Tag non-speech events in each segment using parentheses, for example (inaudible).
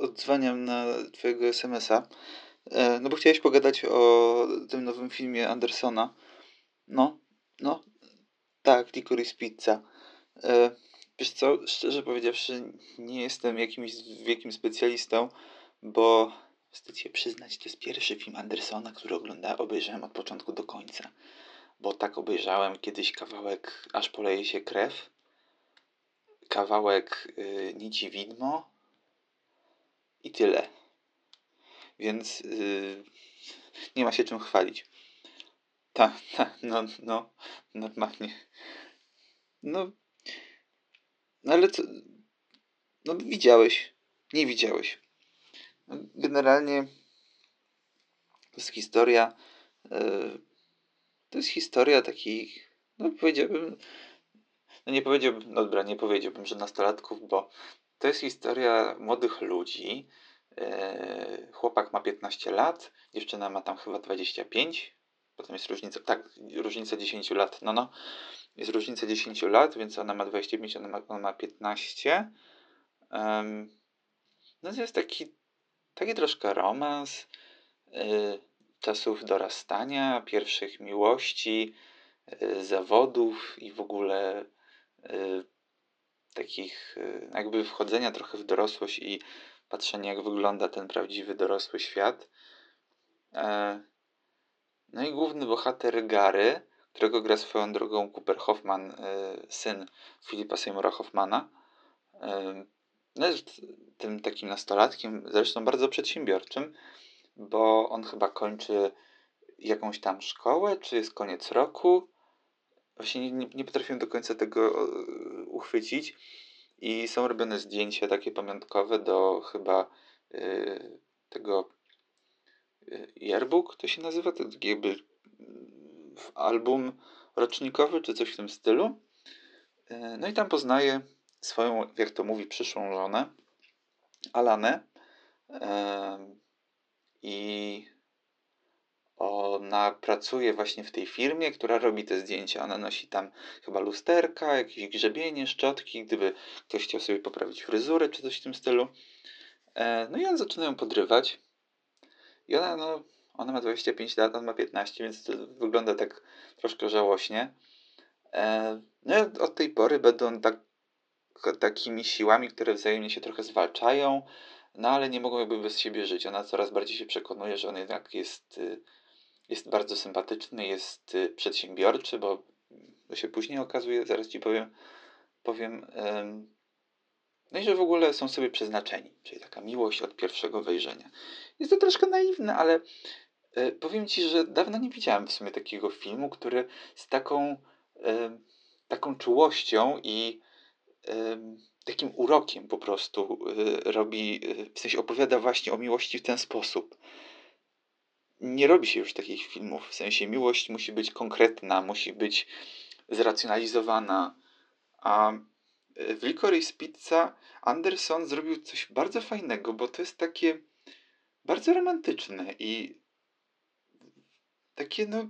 odzwaniam na twojego SMS-a, e, no bo chciałeś pogadać o tym nowym filmie Andersona. No, no, tak, Licorice Pizza. E, wiesz co, szczerze powiedziawszy, nie jestem jakimś wielkim specjalistą, bo wstyd się przyznać, to jest pierwszy film Andersona, który ogląda, obejrzałem od początku do końca. Bo tak obejrzałem kiedyś kawałek Aż poleje się krew, kawałek y, Nici Widmo i tyle. Więc y, nie ma się czym chwalić. Tak, ta, no, no, normalnie. No, no ale co, no widziałeś, nie widziałeś. No, generalnie to jest historia, yy, to jest historia takich, no powiedziałbym, no nie powiedziałbym, no dobra, nie powiedziałbym, że nastolatków, bo to jest historia młodych ludzi. Yy, chłopak ma 15 lat, dziewczyna ma tam chyba 25, potem jest różnica, tak, różnica 10 lat, no no, jest różnica 10 lat, więc ona ma 25, ona ma, ona ma 15. Um, no to jest taki, taki troszkę romans y, czasów dorastania, pierwszych miłości, y, zawodów i w ogóle y, takich y, jakby wchodzenia trochę w dorosłość i patrzenia jak wygląda ten prawdziwy dorosły świat. E, no i główny bohater Gary, którego gra swoją drogą Cooper Hoffman, syn Filipa Seymoura Hoffmana. No jest tym takim nastolatkiem, zresztą bardzo przedsiębiorczym, bo on chyba kończy jakąś tam szkołę, czy jest koniec roku Właśnie nie, nie potrafiłem do końca tego uchwycić. I są robione zdjęcia takie pamiątkowe do chyba y, tego y, yearbook, to się nazywa, to jakby album rocznikowy, czy coś w tym stylu. Y, no i tam poznaje swoją, jak to mówi, przyszłą żonę, Alanę. Y, I ona pracuje właśnie w tej firmie, która robi te zdjęcia. Ona nosi tam chyba lusterka, jakieś grzebienie, szczotki, gdyby ktoś chciał sobie poprawić fryzurę czy coś w tym stylu. E, no i on zaczyna ją podrywać. I ona, no, ona ma 25 lat, on ma 15, więc to wygląda tak troszkę żałośnie. E, no i od tej pory będą tak, takimi siłami, które wzajemnie się trochę zwalczają, no ale nie mogą jakby bez siebie żyć. Ona coraz bardziej się przekonuje, że on jednak jest y, jest bardzo sympatyczny, jest y, przedsiębiorczy, bo to się później okazuje, zaraz ci powiem, powiem no i że w ogóle są sobie przeznaczeni, czyli taka miłość od pierwszego wejrzenia. Jest to troszkę naiwne, ale y, powiem ci, że dawno nie widziałem w sumie takiego filmu, który z taką, taką czułością i takim urokiem po prostu y, robi, w sensie opowiada właśnie o miłości w ten sposób nie robi się już takich filmów. W sensie miłość musi być konkretna, musi być zracjonalizowana. A e, w Licorice Pizza Anderson zrobił coś bardzo fajnego, bo to jest takie bardzo romantyczne i takie no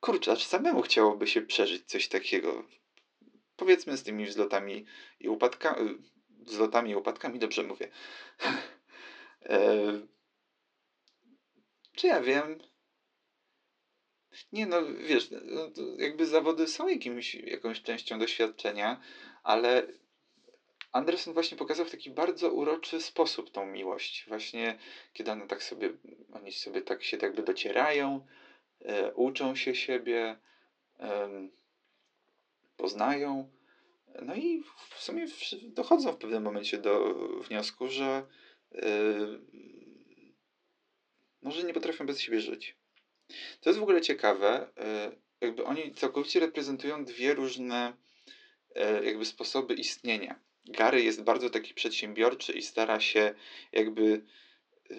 kurczę, aż samemu chciałoby się przeżyć coś takiego. Powiedzmy z tymi wzlotami i upadkami, wzlotami i upadkami, dobrze mówię. (laughs) e, czy ja wiem? Nie no, wiesz, no, jakby zawody są jakimś, jakąś częścią doświadczenia, ale Anderson właśnie pokazał w taki bardzo uroczy sposób tą miłość. Właśnie, kiedy one tak sobie, oni sobie tak się jakby docierają, e, uczą się siebie, e, poznają. No i w sumie dochodzą w pewnym momencie do wniosku, że e, może nie potrafią bez siebie żyć. To jest w ogóle ciekawe, e, jakby oni całkowicie reprezentują dwie różne e, jakby sposoby istnienia. Gary jest bardzo taki przedsiębiorczy i stara się jakby e,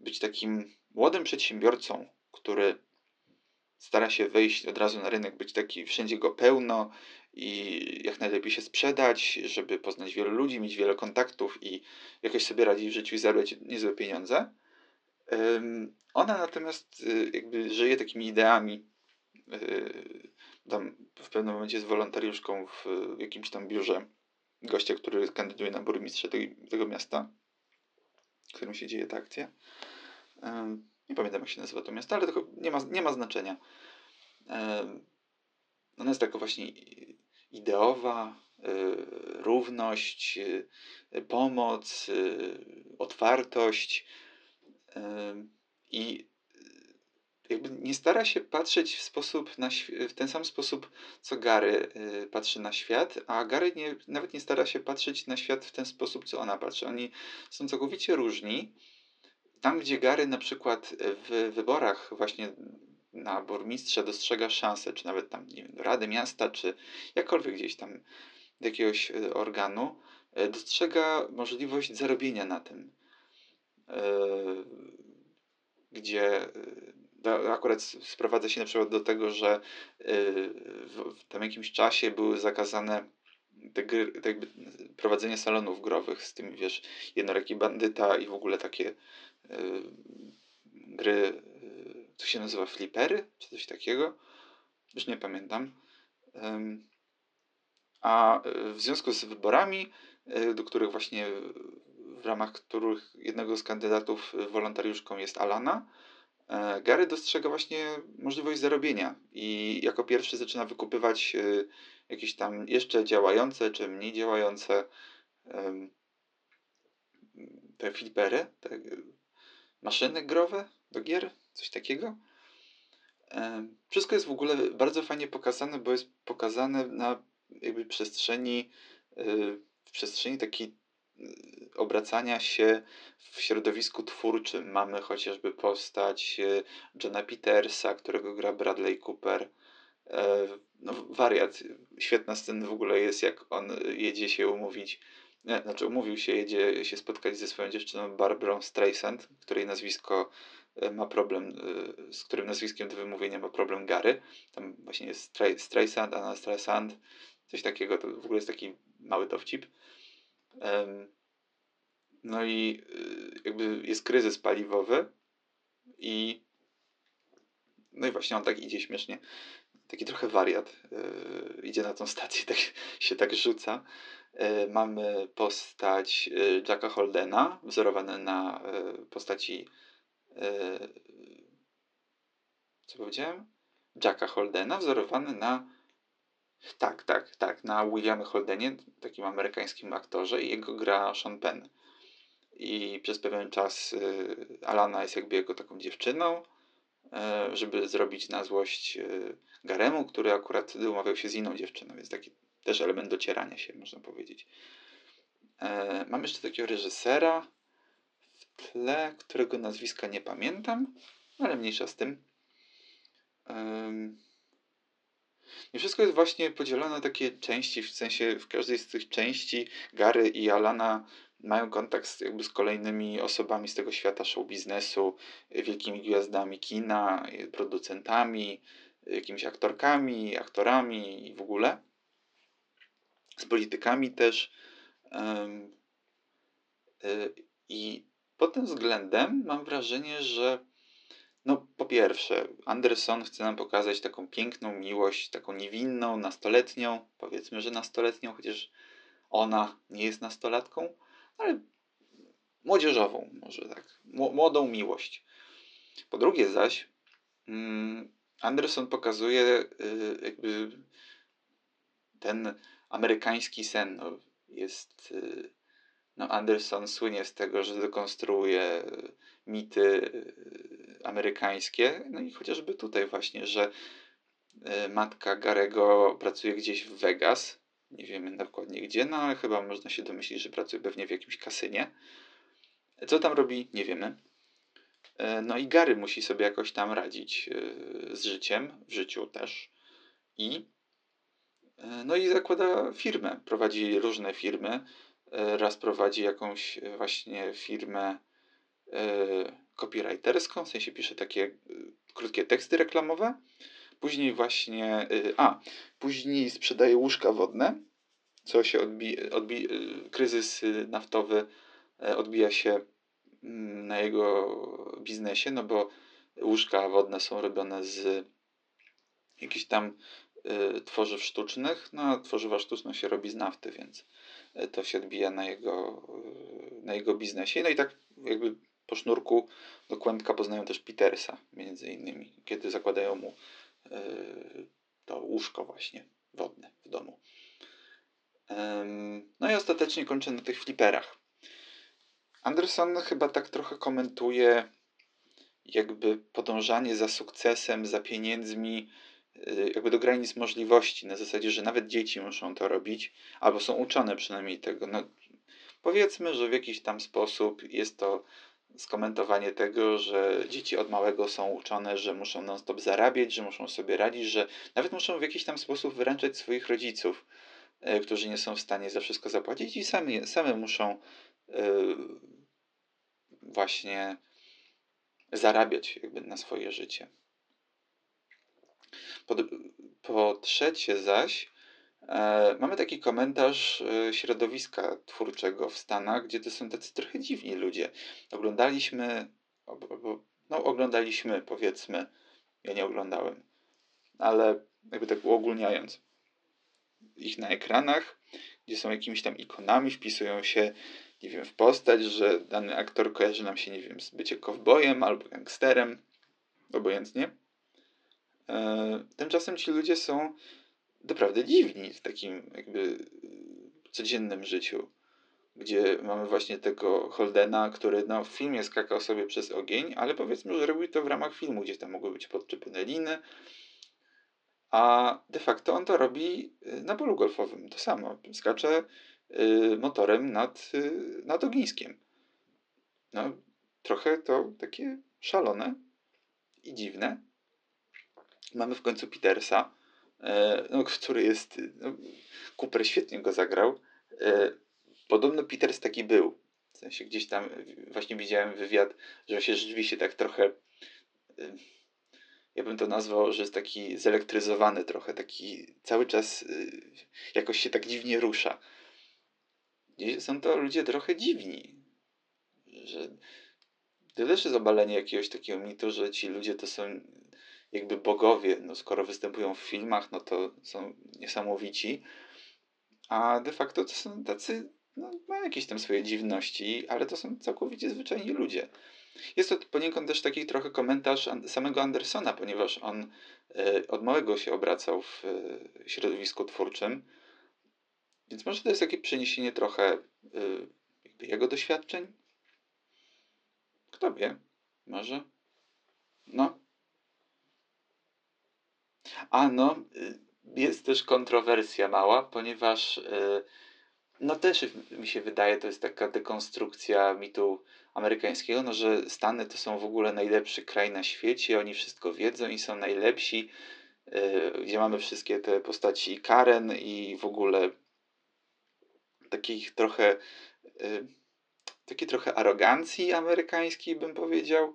być takim młodym przedsiębiorcą, który stara się wejść od razu na rynek, być taki wszędzie go pełno i jak najlepiej się sprzedać, żeby poznać wielu ludzi, mieć wiele kontaktów i jakoś sobie radzić w życiu i zarabiać niezłe pieniądze. Ona natomiast y, jakby żyje takimi ideami. Y, tam w pewnym momencie jest wolontariuszką w jakimś tam biurze gościa, który kandyduje na burmistrza tego, tego miasta, w którym się dzieje ta akcja. Nie pamiętam, jak się nazywa to miasto, ale nie ma, nie ma znaczenia. Ona jest taka właśnie ideowa, y, równość, pomoc, otwartość i jakby nie stara się patrzeć w sposób na, w ten sam sposób, co Gary patrzy na świat, a Gary nie, nawet nie stara się patrzeć na świat w ten sposób, co ona patrzy. Oni są całkowicie różni. Tam, gdzie Gary na przykład w wyborach właśnie na burmistrza dostrzega szansę, czy nawet tam, nie wiem, Rady Miasta, czy jakkolwiek gdzieś tam do jakiegoś e, organu, dostrzega możliwość zarobienia na tym. E, gdzie akurat sprowadza się na przykład do tego, że w tam jakimś czasie były zakazane te gry, te jakby prowadzenie salonów growych z tym, wiesz, jednoręki bandyta i w ogóle takie gry to się nazywa flipery, czy coś takiego. Już nie pamiętam. A e, w związku z wyborami, e, do których właśnie w ramach których jednego z kandydatów e, wolontariuszką jest Alana, Gary dostrzega właśnie możliwość zarobienia i jako pierwszy zaczyna wykupywać jakieś tam jeszcze działające czy mniej działające te flipery, te maszyny growe do gier, coś takiego. Wszystko jest w ogóle bardzo fajnie pokazane, bo jest pokazane na jakby przestrzeni, y, w przestrzeni takiej y, obracania się w środowisku twórczym. Mamy chociażby postać y, Johna Petersa, którego gra Bradley Cooper. E, no, wariat. Świetna scena w ogóle jest, jak on jedzie się umówić znaczy umówił się, jedzie się spotkać ze swoją dziewczyną Barbarą Streisand, której nazwisko e, ma problem, e, z którym nazwiskiem do wymówienia ma problem Gary. Tam właśnie jest Streisand, Anna Streisand, coś takiego, to w ogóle jest taki mały dowcip. No i e, jakby jest kryzys paliwowy i no i właśnie on tak idzie śmiesznie, taki trochę wariat, idzie na tą stację, (laughs) tak się tak rzuca E, mamy postać Jacka Holdena, wzorowane na postaci. Co powiedziałem? Jacka Holdena, wzorowany na. Tak, tak, tak, na Williamie Holdenie, takim amerykańskim aktorze, i jego gra Sean Penn. I przez pewien czas Alana jest jakby jego taką dziewczyną, żeby zrobić na złość Garemu, który akurat umawiał się z inną dziewczyną, więc taki też element docierania się, można powiedzieć. E, mam jeszcze takiego reżysera w tle, którego nazwiska nie pamiętam, ale mniejsza z tym. I wszystko jest właśnie podzielone na takie części, w sensie w każdej z tych części Gary i Alana mają kontakt z, jakby z kolejnymi osobami z tego świata show biznesu, wielkimi gwiazdami kina, producentami, jakimiś aktorkami, aktorami i w ogóle z politykami też. Y, I pod tym względem mam wrażenie, że no po pierwsze, Anderson chce nam pokazać taką piękną miłość, taką niewinną, nastoletnią, powiedzmy, że nastoletnią, chociaż ona nie jest nastolatką, ale młodzieżową, może tak, młodą miłość. Po drugie zaś, mm, Anderson pokazuje y, jakby ten amerykański sen. No, jest, y, no Anderson słynie z tego, że dekonstruuje mity y, amerykańskie. No i chociażby tutaj właśnie, że y, matka Garego pracuje gdzieś w Vegas. Nie wiemy dokładnie gdzie, no ale chyba można się domyślić, że pracuje pewnie w jakimś kasynie. Co tam robi, nie wiemy. No i Gary musi sobie jakoś tam radzić z życiem, w życiu też. I E, no i zakłada firmę, prowadzi różne firmy. E, raz prowadzi jakąś e, właśnie firmę copywriterską, w sensie pisze takie krótkie teksty reklamowe. Później właśnie, a, później sprzedaje łóżka wodne, co się odbija, odbi kryzys naftowy odbija się mm, na jego biznesie, no bo łóżka wodne są robione z jakichś tam Y, tworzyw sztucznych. No, a tworzywa sztuczne się robi z nafty, więc to się odbija na jego, na jego biznesie. No i tak jakby po sznurku do kłębka poznają też Petersa, między innymi, kiedy zakładają mu to łóżko właśnie wodne w domu. No i ostatecznie kończę na tych fliperach. Anderson chyba tak trochę komentuje jakby podążanie za sukcesem, za pieniędzmi, y, jakby do granic możliwości, na zasadzie, że nawet dzieci muszą to robić, albo są uczone przynajmniej tego. No, powiedzmy, że w jakiś tam sposób jest to skomentowanie tego, że dzieci od małego są uczone, że muszą non-stop zarabiać, że muszą sobie radzić, że nawet muszą w jakiś tam sposób wyręczać swoich rodziców, y, którzy nie są w stanie za wszystko zapłacić i sami, same muszą y, właśnie zarabiać jakby na swoje życie. Po, po trzecie zaś e, mamy taki komentarz e, środowiska twórczego w Stanach, gdzie to są tacy trochę dziwni ludzie. Oglądaliśmy, no oglądaliśmy powiedzmy, ja nie oglądałem, ale jakby tak uogólniając, ich na ekranach, gdzie są jakimiś tam ikonami, wpisują się nie wiem, w postać, że dany aktor kojarzy nam się, nie wiem, z bycie kowbojem albo gangsterem, obojętnie. E, tymczasem ci ludzie są naprawdę dziwni w takim jakby codziennym życiu, gdzie mamy właśnie tego Holdena, który no, w filmie skakał sobie przez ogień, ale powiedzmy, że robił to w ramach filmu, gdzie tam mogły być podczepione liny, a de facto on to robi na polu golfowym. To samo. Skacze Y, motorem nad, y, nad ogniskiem. No, trochę to takie szalone i dziwne. Mamy w końcu Petersa, no, który jest. No, Cooper świetnie go zagrał. E, podobno Peters taki był. W sensie gdzieś tam właśnie widziałem wywiad, że się rzeczywiście tak trochę. E, ja bym to nazwał, że jest taki zelektryzowany trochę, taki cały czas jakoś się tak dziwnie rusza są to ludzie trochę dziwni. Że to też jest obalenie jakiegoś takiego mitu, że ci ludzie to są jakby bogowie. No, skoro występują w filmach, no to są niesamowici. A de facto to są tacy, no, mają jakieś tam swoje dziwności, ale to są całkowicie zwyczajni ludzie. Jest to poniekąd też taki trochę komentarz samego Andersona, ponieważ on y, od małego się obracał w y, środowisku twórczym więc może to jest takie przeniesienie trochę yy, jego doświadczeń. Kto wie? Może. No. A no, y, jest też kontrowersja mała, ponieważ yy, no też mi się wydaje, to jest taka dekonstrukcja mitu amerykańskiego, no że Stany to są w ogóle najlepszy kraj na świecie, oni wszystko wiedzą i są najlepsi, yy, gdzie mamy wszystkie te postaci Karen i w ogóle takich trochę, y, takiej trochę arogancji amerykańskiej, bym powiedział,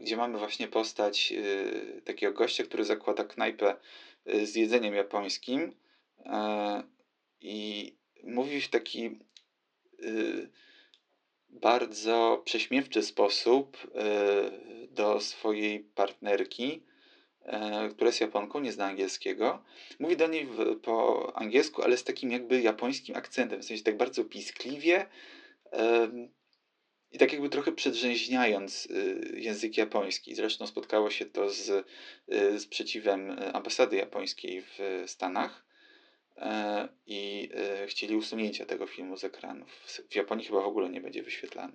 gdzie mamy właśnie postać y, takiego gościa, który zakłada knajpę y, z jedzeniem japońskim e, i mówi w taki bardzo prześmiewczy sposób do swojej partnerki, E, która jest Japonką, nie zna angielskiego. Mówi do niej po angielsku, ale z takim jakby japońskim akcentem, w sensie tak bardzo piskliwie i tak jakby trochę przedrzęźniając y, język japoński. Zresztą spotkało się to z y, sprzeciwem ambasady japońskiej w Stanach e, i chcieli usunięcia tego filmu z ekranów. W Japonii chyba w ogóle nie będzie wyświetlany.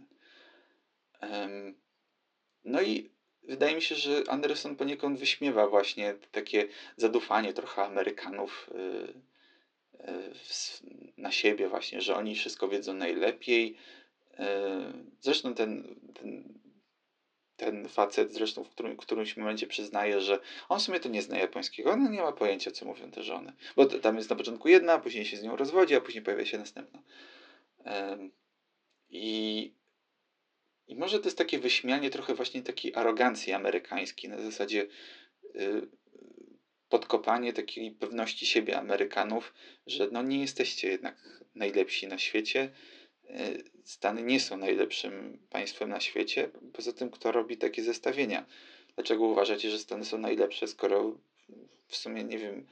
No i wydaje mi się, że Anderson poniekąd wyśmiewa właśnie takie zadufanie trochę Amerykanów y, y, na siebie właśnie, że oni wszystko wiedzą najlepiej. Y, zresztą ten, ten, ten facet, zresztą w którym, którymś momencie przyznaje, że on w sumie to nie zna japońskiego, on nie ma pojęcia, co mówią te żony. Bo tam jest na początku jedna, a później się z nią rozwodzi, a później pojawia się następna. I i może to jest takie wyśmianie trochę właśnie takiej arogancji amerykańskiej, na zasadzie yy, podkopanie takiej pewności siebie Amerykanów, że no nie jesteście jednak najlepsi na świecie. Yy, Stany nie są najlepszym państwem na świecie. Poza tym, kto robi takie zestawienia? Dlaczego uważacie, że Stany są najlepsze, skoro w sumie nie wiem,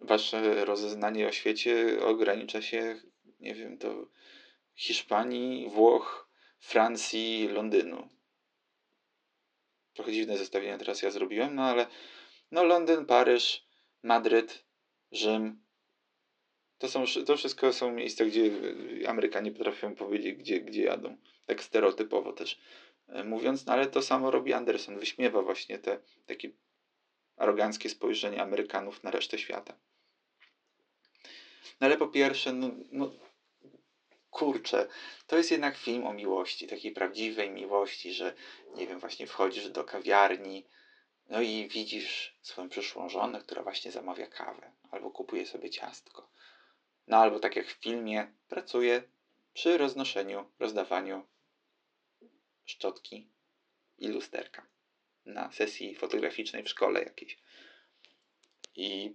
wasze rozeznanie o świecie ogranicza się, nie wiem, do Hiszpanii, Włoch, Francji, Londynu. Trochę dziwne zestawienie teraz ja zrobiłem, no ale no Londyn, Paryż, Madryt, Rzym. To, są, to wszystko są miejsca, gdzie Amerykanie potrafią powiedzieć, gdzie, gdzie jadą. Tak stereotypowo też e, mówiąc, no ale to samo robi Anderson. Wyśmiewa właśnie te takie aroganckie spojrzenie Amerykanów na resztę świata. No ale po pierwsze, no, no kurczę, to jest jednak film o miłości, takiej prawdziwej miłości, że nie wiem, właśnie wchodzisz do kawiarni, no i widzisz swoją przyszłą żonę, która właśnie zamawia kawę, albo kupuje sobie ciastko. No albo tak jak w filmie, pracuje przy roznoszeniu, rozdawaniu szczotki i lusterka na sesji fotograficznej w szkole jakiejś. I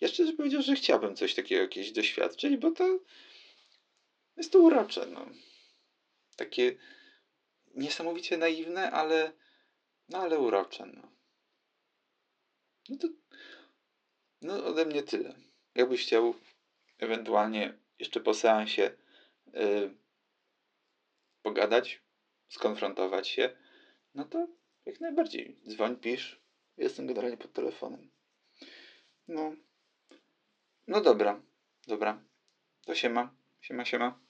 ja szczerze powiedział, że chciałbym coś takiego jakieś doświadczyć, bo to jest to urocze. No. Takie niesamowicie naiwne, ale no ale urocze. No. no to no ode mnie tyle. Jakbyś chciał ewentualnie jeszcze po seansie yy, pogadać, skonfrontować się, no to jak najbardziej. Dzwoń, pisz. Jestem generalnie pod telefonem. No. No dobra. Dobra. To siema. Siema, siema.